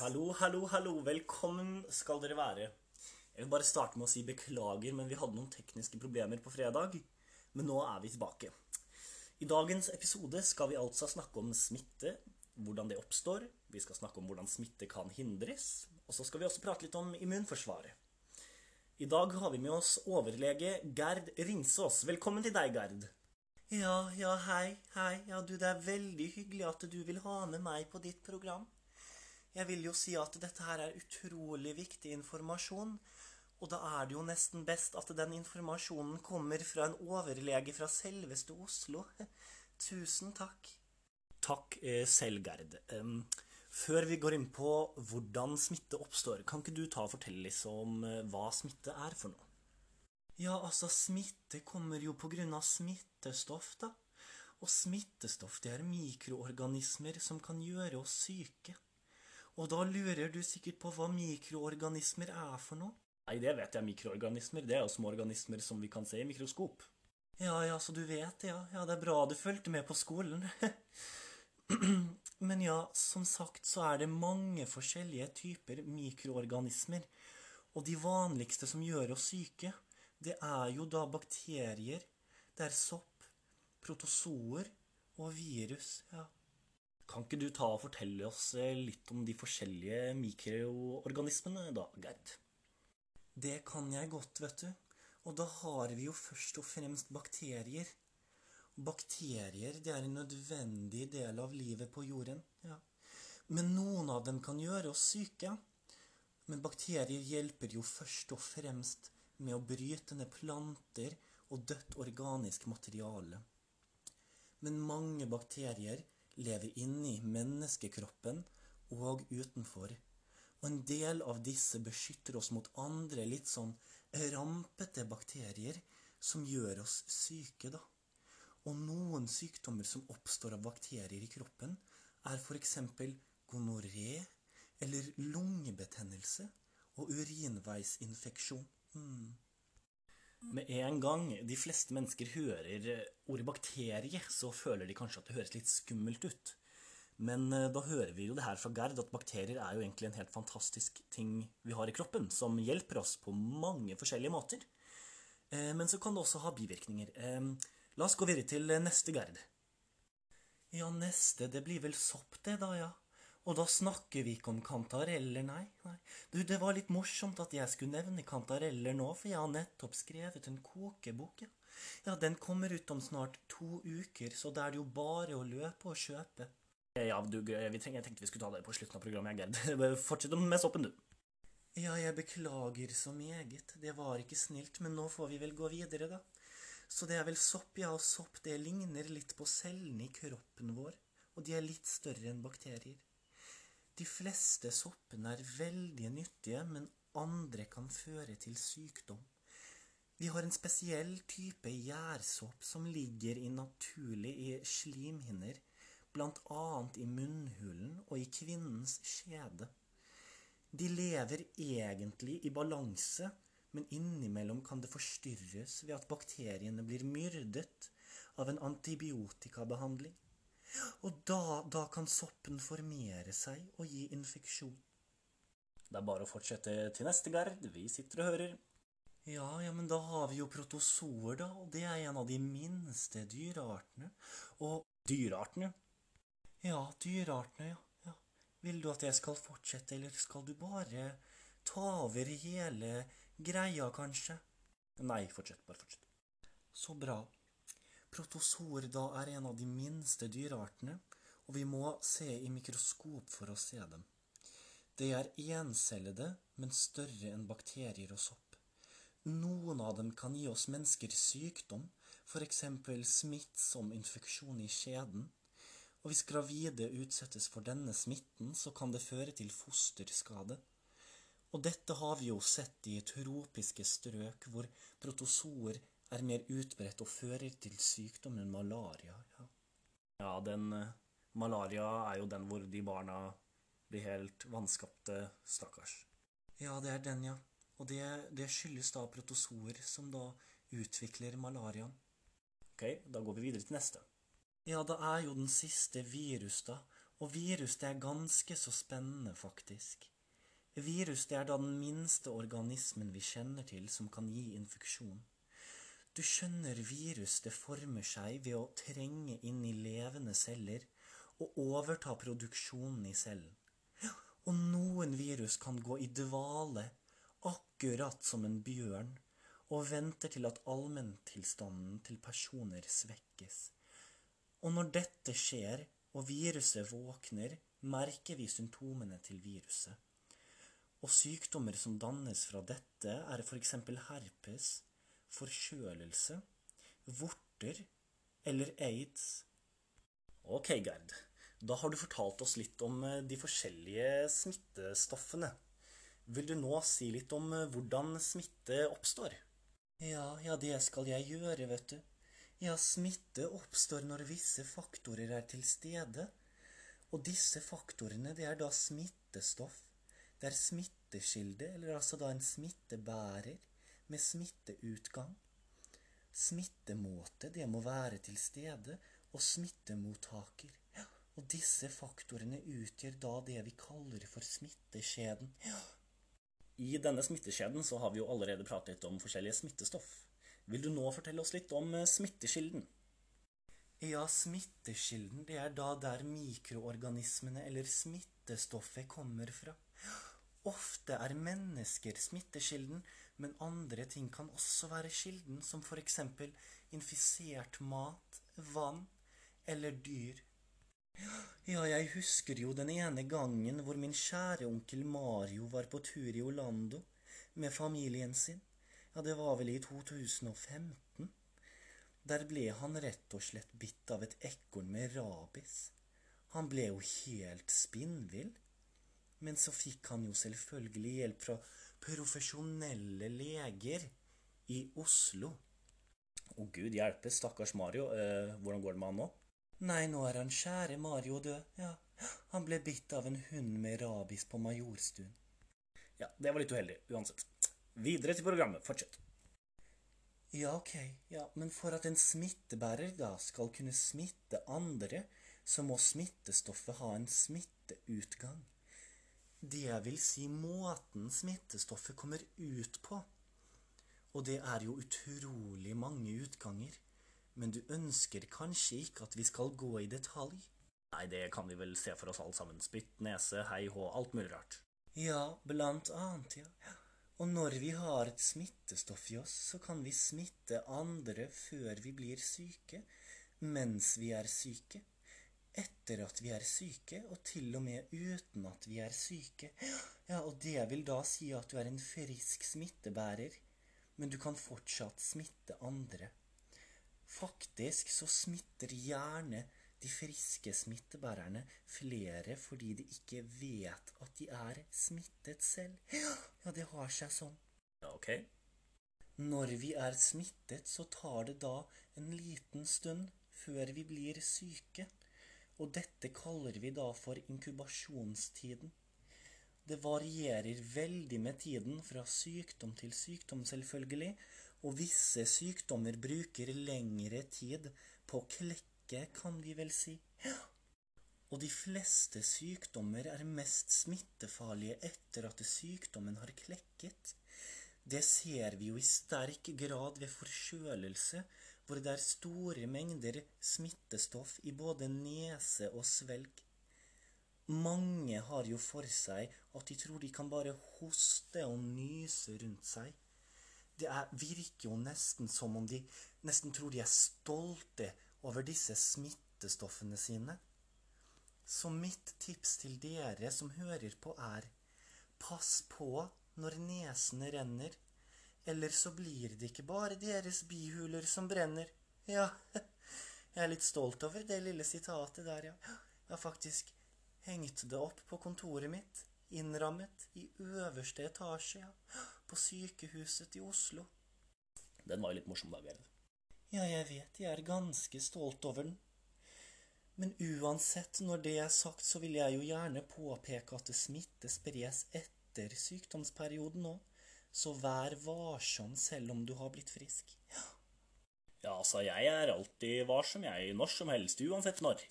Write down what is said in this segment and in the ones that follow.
Hallo, hallo, hallo. Velkommen skal dere være. Jeg vil bare starte med å si beklager, men vi hadde noen tekniske problemer på fredag. Men nå er vi tilbake. I dagens episode skal vi altså snakke om smitte, hvordan det oppstår. Vi skal snakke om hvordan smitte kan hindres. Og så skal vi også prate litt om immunforsvaret. I dag har vi med oss overlege Gerd Ringsås. Velkommen til deg, Gerd. Ja, ja, hei, hei. Ja, du, det er veldig hyggelig at du vil ha med meg på ditt program. Jeg vil jo si at dette her er utrolig viktig informasjon, og da er det jo nesten best at den informasjonen kommer fra en overlege fra selveste Oslo. Tusen takk. Takk Selgerd. selv, Gerd. Um, før vi går inn på hvordan smitte oppstår, kan ikke du ta og fortelle litt om eh, hva smitte er for noe? Ja, altså, smitte kommer jo på grunn av smittestoff, da. Og smittestoff, det er mikroorganismer som kan gjøre oss syke. Og da lurer du sikkert på hva mikroorganismer er for noe? Nei, det vet jeg. Mikroorganismer det er jo små organismer som vi kan se i mikroskop. Ja, ja, så du vet det, ja. Ja, det er bra du fulgte med på skolen. Men ja, som sagt så er det mange forskjellige typer mikroorganismer. Og de vanligste som gjør oss syke, det er jo da bakterier, det er sopp, protozoer og virus. ja. Kan ikke du ta og fortelle oss eh, litt om de forskjellige mikroorganismene, da, Gerd? Det kan jeg godt, vet du. Og da har vi jo først og fremst bakterier. Bakterier det er en nødvendig del av livet på jorden. ja. Men noen av dem kan gjøre oss syke. Men bakterier hjelper jo først og fremst med å bryte ned planter og dødt organisk materiale. Men mange bakterier lever inni menneskekroppen og utenfor. Og en del av disse beskytter oss mot andre litt sånn rampete bakterier som gjør oss syke, da. Og noen sykdommer som oppstår av bakterier i kroppen, er f.eks. gonoré eller lungebetennelse og urinveisinfeksjon. Mm. Med en gang de fleste mennesker hører ordet bakterie, så føler de kanskje at det høres litt skummelt ut. Men eh, da hører vi jo det her fra Gerd at bakterier er jo egentlig en helt fantastisk ting vi har i kroppen, som hjelper oss på mange forskjellige måter. Eh, Men så kan det også ha bivirkninger. Eh, La oss gå videre til neste Gerd. Ja, neste, det blir vel sopp, det, da, ja. Og da snakker vi ikke om kantareller, nei. nei. Du, det var litt morsomt at jeg skulle nevne kantareller nå, for jeg har nettopp skrevet en kokebok, ja. Ja, den kommer ut om snart to uker, så da er det jo bare å løpe og kjøpe. Ja, du, vi trenger, jeg tenkte vi skulle ta det på slutten av programmet, Gerd. Fortsett med soppen, du. Ja, jeg beklager så meget. Det var ikke snilt, men nå får vi vel gå videre, da. Så det er vel sopp, ja, og sopp det ligner litt på cellene i kroppen vår, og de er litt større enn bakterier. De fleste soppene er veldig nyttige, men andre kan føre til sykdom. Vi har en spesiell type gjærsopp som ligger i naturlig i slimhinner, annet i munnhulen og i kvinnens skjede. De lever egentlig i balanse, men innimellom kan det forstyrres ved at bakteriene blir myrdet av en antibiotikabehandling. Og da, da kan soppen formere seg og gi infeksjon. Det er bare å fortsette til neste gard. Vi sitter og hører. Ja, ja, men da har vi jo protozoer, da, og det er en av de minste dyreartene. Og dyreartene? Ja, dyreartene, ja. ja. Vil du at jeg skal fortsette, eller skal du bare ta over hele greia, kanskje? Nei, fortsett. Bare fortsett. Så bra. Protozoer da er en av de minste dyreartene, og vi må se i mikroskop for å se dem. De er encellede, men større enn bakterier og sopp. Noen av dem kan gi oss mennesker sykdom, f.eks. smittsom infeksjon i skjeden. Og hvis gravide utsettes for denne smitten, så kan det føre til fosterskade. Og dette har vi jo sett i tropiske strøk, hvor protozoer er mer utbredt og fører til sykdommen malaria. Ja, ja den uh, malaria er jo den hvor de barna blir helt vanskapte, stakkars. Ja, det er den, ja. Og det, det skyldes da protozoer som da utvikler malariaen. Ok, da går vi videre til neste. Ja, det er jo den siste virus, da. Og virus det er ganske så spennende, faktisk. Virus det er da den minste organismen vi kjenner til som kan gi infeksjon. Du skjønner, virus det former seg ved å trenge inn i levende celler og overta produksjonen i cellen. Og noen virus kan gå i dvale, akkurat som en bjørn, og venter til at allmenntilstanden til personer svekkes. Og når dette skjer, og viruset våkner, merker vi symptomene til viruset. Og sykdommer som dannes fra dette, er f.eks. herpes, forkjølelse, vorter eller aids. Ok, Gerd. Da har du fortalt oss litt om eh, de forskjellige smittestoffene. Vil du nå si litt om eh, hvordan smitte oppstår? Ja, ja, det skal jeg gjøre, vet du. Ja, smitte oppstår når visse faktorer er til stede. Og disse faktorene, det er da smittestoff. Det er smitteskilde, eller altså da en smittebærer med smitteutgang. Smittemåte, det må være til stede, og smittemottaker. Og disse faktorene utgjør da det vi kaller for smitteskjeden. I denne smitteskjeden så har vi jo allerede pratet om forskjellige smittestoff. Vil du nå fortelle oss litt om smitteskilden? smittekilden? Ja, smitteskilden det er da der mikroorganismene eller smittestoffet kommer fra. Ofte er mennesker smittekilden, men andre ting kan også være kilden, som eksempel infisert mat, vann eller dyr. Ja, jeg husker jo den ene gangen hvor min kjære onkel Mario var på tur i Orlando med familien sin. Ja, det var vel i 2015. Der ble han rett og slett bitt av et ekorn med rabies. Han ble jo helt spinnvill. Men så fikk han jo selvfølgelig hjelp fra profesjonelle leger i Oslo. Å, gud hjelpe, stakkars Mario. Eh, hvordan går det med han nå? Nei, nå er han kjære Mario død, ja. Han ble bitt av en hund med rabies på Majorstuen. Ja, det var litt uheldig, uansett. Videre til programmet. Fortsett. Ja, ok, ja, men for at en smittebærer da skal kunne smitte andre, så må smittestoffet ha en smitteutgang. Det vil si måten smittestoffet kommer ut på. Og det er jo utrolig mange utganger men du ønsker kanskje ikke at vi skal gå i detalj? Nei, det kan vi vel se for oss alle sammen. Spytt, nese, hei hå, alt mulig rart. Ja, blant annet, ja. Og når vi har et smittestoff i oss, så kan vi smitte andre før vi blir syke, mens vi er syke, etter at vi er syke, og til og med uten at vi er syke. Ja, og det vil da si at du er en frisk smittebærer, men du kan fortsatt smitte andre. Faktisk så smitter gjerne de friske smittebærerne flere fordi de ikke vet at de er smittet selv. Ja, det har seg sånn. Ok. Når vi er smittet, så tar det da en liten stund før vi blir syke, og dette kaller vi da for inkubasjonstiden. Det varierer veldig med tiden fra sykdom til sykdom, selvfølgelig, og visse sykdommer bruker lengre tid på å klekke, kan vi vel si. Og de fleste sykdommer er mest smittefarlige etter at sykdommen har klekket. Det ser vi jo i sterk grad ved forkjølelse, hvor det er store mengder smittestoff i både nese og svelg. Mange har jo for seg at de tror de kan bare hoste og nyse rundt seg. Det er, virker jo nesten som om de nesten tror de er stolte over disse smittestoffene sine. Så mitt tips til dere som hører på, er pass på når nesen renner, eller så blir det ikke bare deres bihuler som brenner. Ja, jeg er litt stolt over det lille sitatet der, ja. Jeg har faktisk hengt det opp på kontoret mitt, innrammet i øverste etasje, ja på sykehuset i Oslo. Den var jo litt morsom, da, Gerd. Ja, jeg vet, jeg er ganske stolt over den. Men uansett, når det er sagt, så vil jeg jo gjerne påpeke at det smitte spres etter sykdomsperioden òg, så vær varsom selv om du har blitt frisk. Ja. ja, altså, jeg er alltid varsom, jeg, når som helst, uansett når.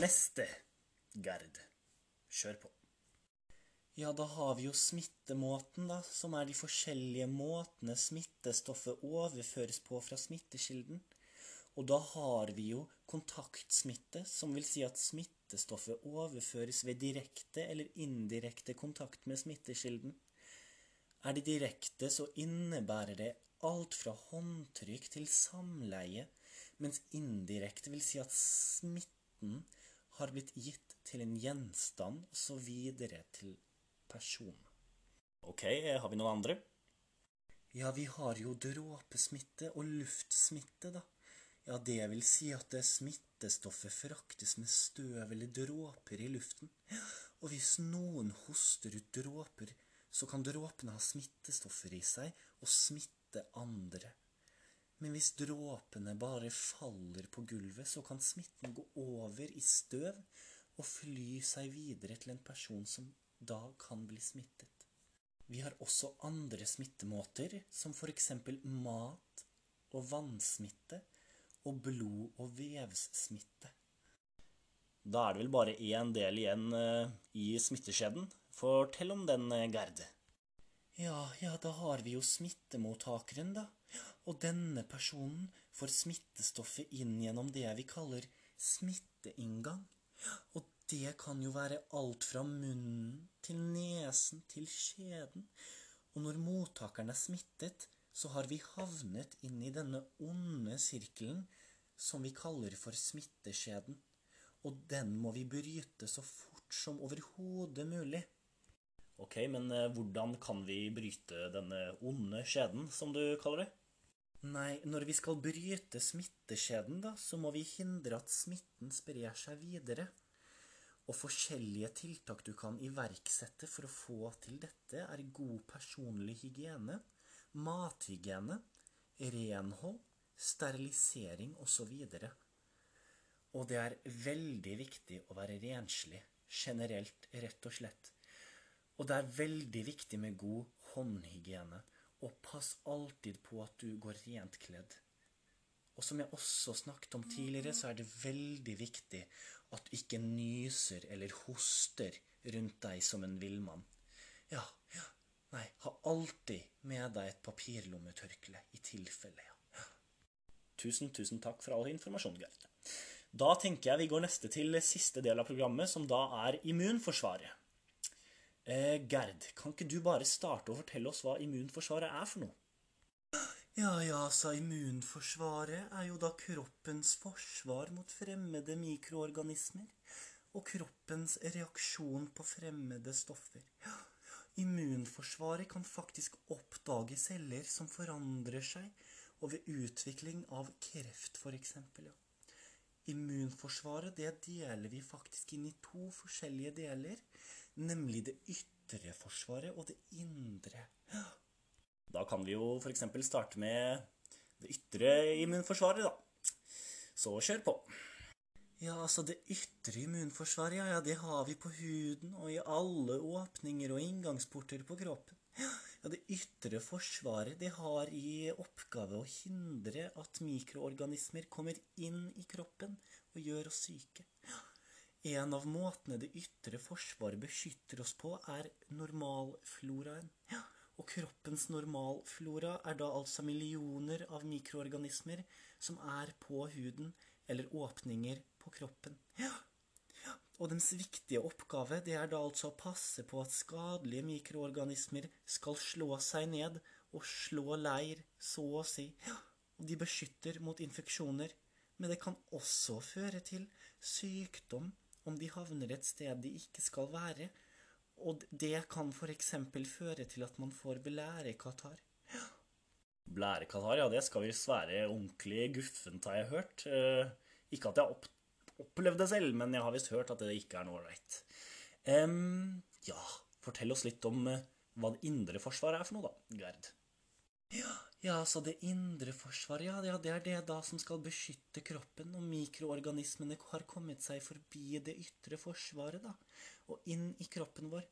Neste. Gerd. Kjør på. Ja, da har vi jo smittemåten, da, som er de forskjellige måtene smittestoffet overføres på fra smittekilden. Og da har vi jo kontaktsmitte, som vil si at smittestoffet overføres ved direkte eller indirekte kontakt med smittekilden. Er det direkte, så innebærer det alt fra håndtrykk til samleie, mens indirekte vil si at smitten har blitt gitt til en gjenstand, og så videre til person. Ok, har vi noen andre? Ja, vi har jo dråpesmitte og luftsmitte, da. Ja, det vil si at det smittestoffet fraktes med støv eller dråper i luften. Og hvis noen hoster ut dråper, så kan dråpene ha smittestoffer i seg og smitte andre. Men hvis dråpene bare faller på gulvet, så kan smitten gå over i støv og fly seg videre til en person som da kan bli smittet. Vi har også andre smittemåter, som f.eks. mat- og vannsmitte og blod- og vevssmitte. Da er det vel bare én del igjen uh, i smitteskjeden. Fortell om den, uh, Gerd. Ja, ja, da har vi jo smittemottakeren, da. Og denne personen får smittestoffet inn gjennom det vi kaller smitteinngang. Og det kan jo være alt fra munnen til nesen til skjeden. Og når mottakeren er smittet, så har vi havnet inn i denne onde sirkelen som vi kaller for smitteskjeden. Og den må vi bryte så fort som overhodet mulig. Ok, men eh, hvordan kan vi bryte denne onde skjeden, som du kaller det? Nei, når vi skal bryte smitteskjeden, da, så må vi hindre at smitten sprer seg videre. Og forskjellige tiltak du kan iverksette for å få til dette, er god personlig hygiene, mathygiene, renhold, sterilisering osv. Og, og det er veldig viktig å være renslig, generelt, rett og slett. Og det er veldig viktig med god håndhygiene, og pass alltid på at du går rent kledd. Og som jeg også snakket om tidligere, så er det veldig viktig at du ikke nyser eller hoster rundt deg som en villmann. Ja, ja, nei, ha alltid med deg et papirlommetørkle i tilfelle, ja. Tusen, tusen takk for all informasjon, Gerd. Da tenker jeg vi går neste til siste del av programmet, som da er immunforsvaret. Eh, Gerd, kan ikke du bare starte å fortelle oss hva immunforsvaret er for noe? Ja, ja, sa immunforsvaret er jo da kroppens forsvar mot fremmede mikroorganismer og kroppens reaksjon på fremmede stoffer. Immunforsvaret kan faktisk oppdage celler som forandrer seg, og ved utvikling av kreft, f.eks. Ja. Immunforsvaret det deler vi faktisk inn i to forskjellige deler, nemlig det ytre forsvaret og det indre. Da kan vi jo f.eks. starte med det ytre immunforsvaret, da. Så kjør på. Ja, altså det ytre immunforsvaret, ja, ja, det har vi på huden og i alle åpninger og inngangsporter på kroppen. Ja, Det ytre forsvaret det har i oppgave å hindre at mikroorganismer kommer inn i kroppen og gjør oss syke. Ja, en av måtene det ytre forsvaret beskytter oss på, er normalfloraen. Ja, og kroppens normalflora er da altså millioner av mikroorganismer som er på huden eller åpninger på kroppen. Ja. ja. Og dens viktige oppgave det er da altså å passe på at skadelige mikroorganismer skal slå seg ned og slå leir, så å si. Ja. Og de beskytter mot infeksjoner, men det kan også føre til sykdom om de havner et sted de ikke skal være, og det kan f.eks. føre til at man får blærekatarr. Ja. Blærekatarr, ja, det skal visst være ordentlig guffent, har jeg hørt. Eh, ikke at jeg har opp opplevd det selv, men jeg har visst hørt at det ikke er noe ålreit. Um, ja, fortell oss litt om uh, hva det indre forsvaret er for noe, da, Gerd. Ja, ja, så det indre forsvaret, ja, ja, det er det da som skal beskytte kroppen, og mikroorganismene har kommet seg forbi det ytre forsvaret, da og inn i kroppen vår.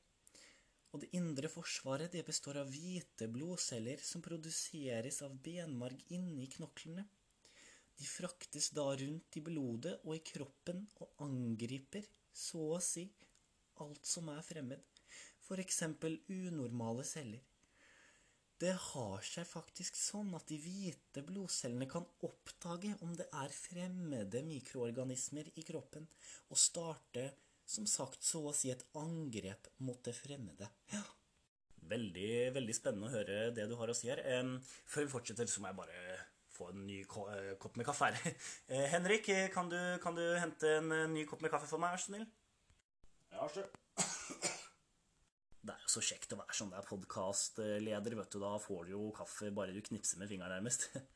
Og det indre forsvaret det består av hvite blodceller som produseres av benmarg inni knoklene. De fraktes da rundt i blodet og i kroppen og angriper så å si alt som er fremmed, for eksempel unormale celler. Det har seg faktisk sånn at de hvite blodcellene kan oppdage om det er fremmede mikroorganismer i kroppen, og starte, som sagt, så å si et angrep mot det fremmede. Ja. Veldig, veldig spennende å høre det du har å si her. før vi fortsetter, så må jeg bare få en ny eh, kopp med kaffe her. Eh, Henrik, kan du, kan du hente en eh, ny kopp med kaffe for meg, vær så snill? Ja, sjø. Det er jo så kjekt å være sånn der podkastleder, vet du. Da får du jo kaffe bare du knipser med fingeren, nærmest.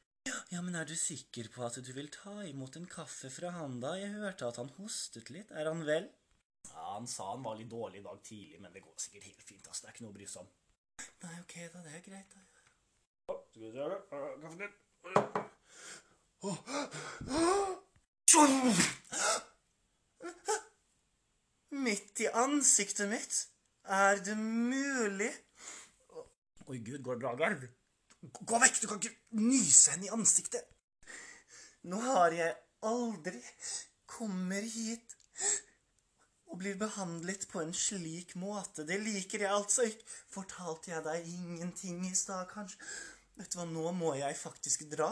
Ja, men er du sikker på at du vil ta imot en kaffe fra han, da? Jeg hørte at han hostet litt. Er han vel? Ja, Han sa han var litt dårlig i dag tidlig, men det går sikkert helt fint. altså. Det er ikke noe å bry seg om. Nei, ok, da. Det er greit, da. Skal vi se her. Kaffen din. Midt i ansiktet mitt? Er det mulig? Oi, gud, går det bra, Garv? Gå vekk! Du kan ikke nyse henne i ansiktet. Nå har jeg aldri kommer hit og blir behandlet på en slik måte. Det liker jeg altså ikke. Fortalte jeg deg ingenting i stad, kanskje? Vet du hva, nå må jeg faktisk dra.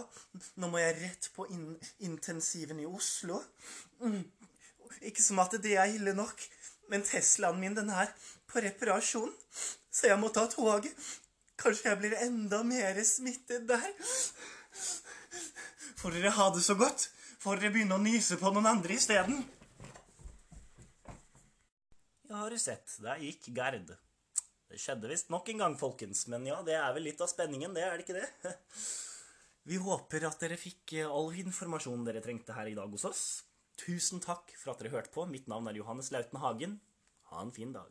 Nå må jeg rett på in intensiven i Oslo. Mm. Ikke som at det er ille nok, men Teslaen min, den er på reparasjon, så jeg må ta toget. Kanskje jeg blir enda mer smittet der. Får dere ha det så godt? Får dere begynne å nyse på noen andre isteden? Ja, har du sett. Der gikk Gerd. Det skjedde visst nok en gang, folkens. Men ja, det er vel litt av spenningen, det, er det ikke det? Vi håper at dere fikk all informasjonen dere trengte her i dag hos oss. Tusen takk for at dere hørte på. Mitt navn er Johannes Lauten Hagen. Ha en fin dag.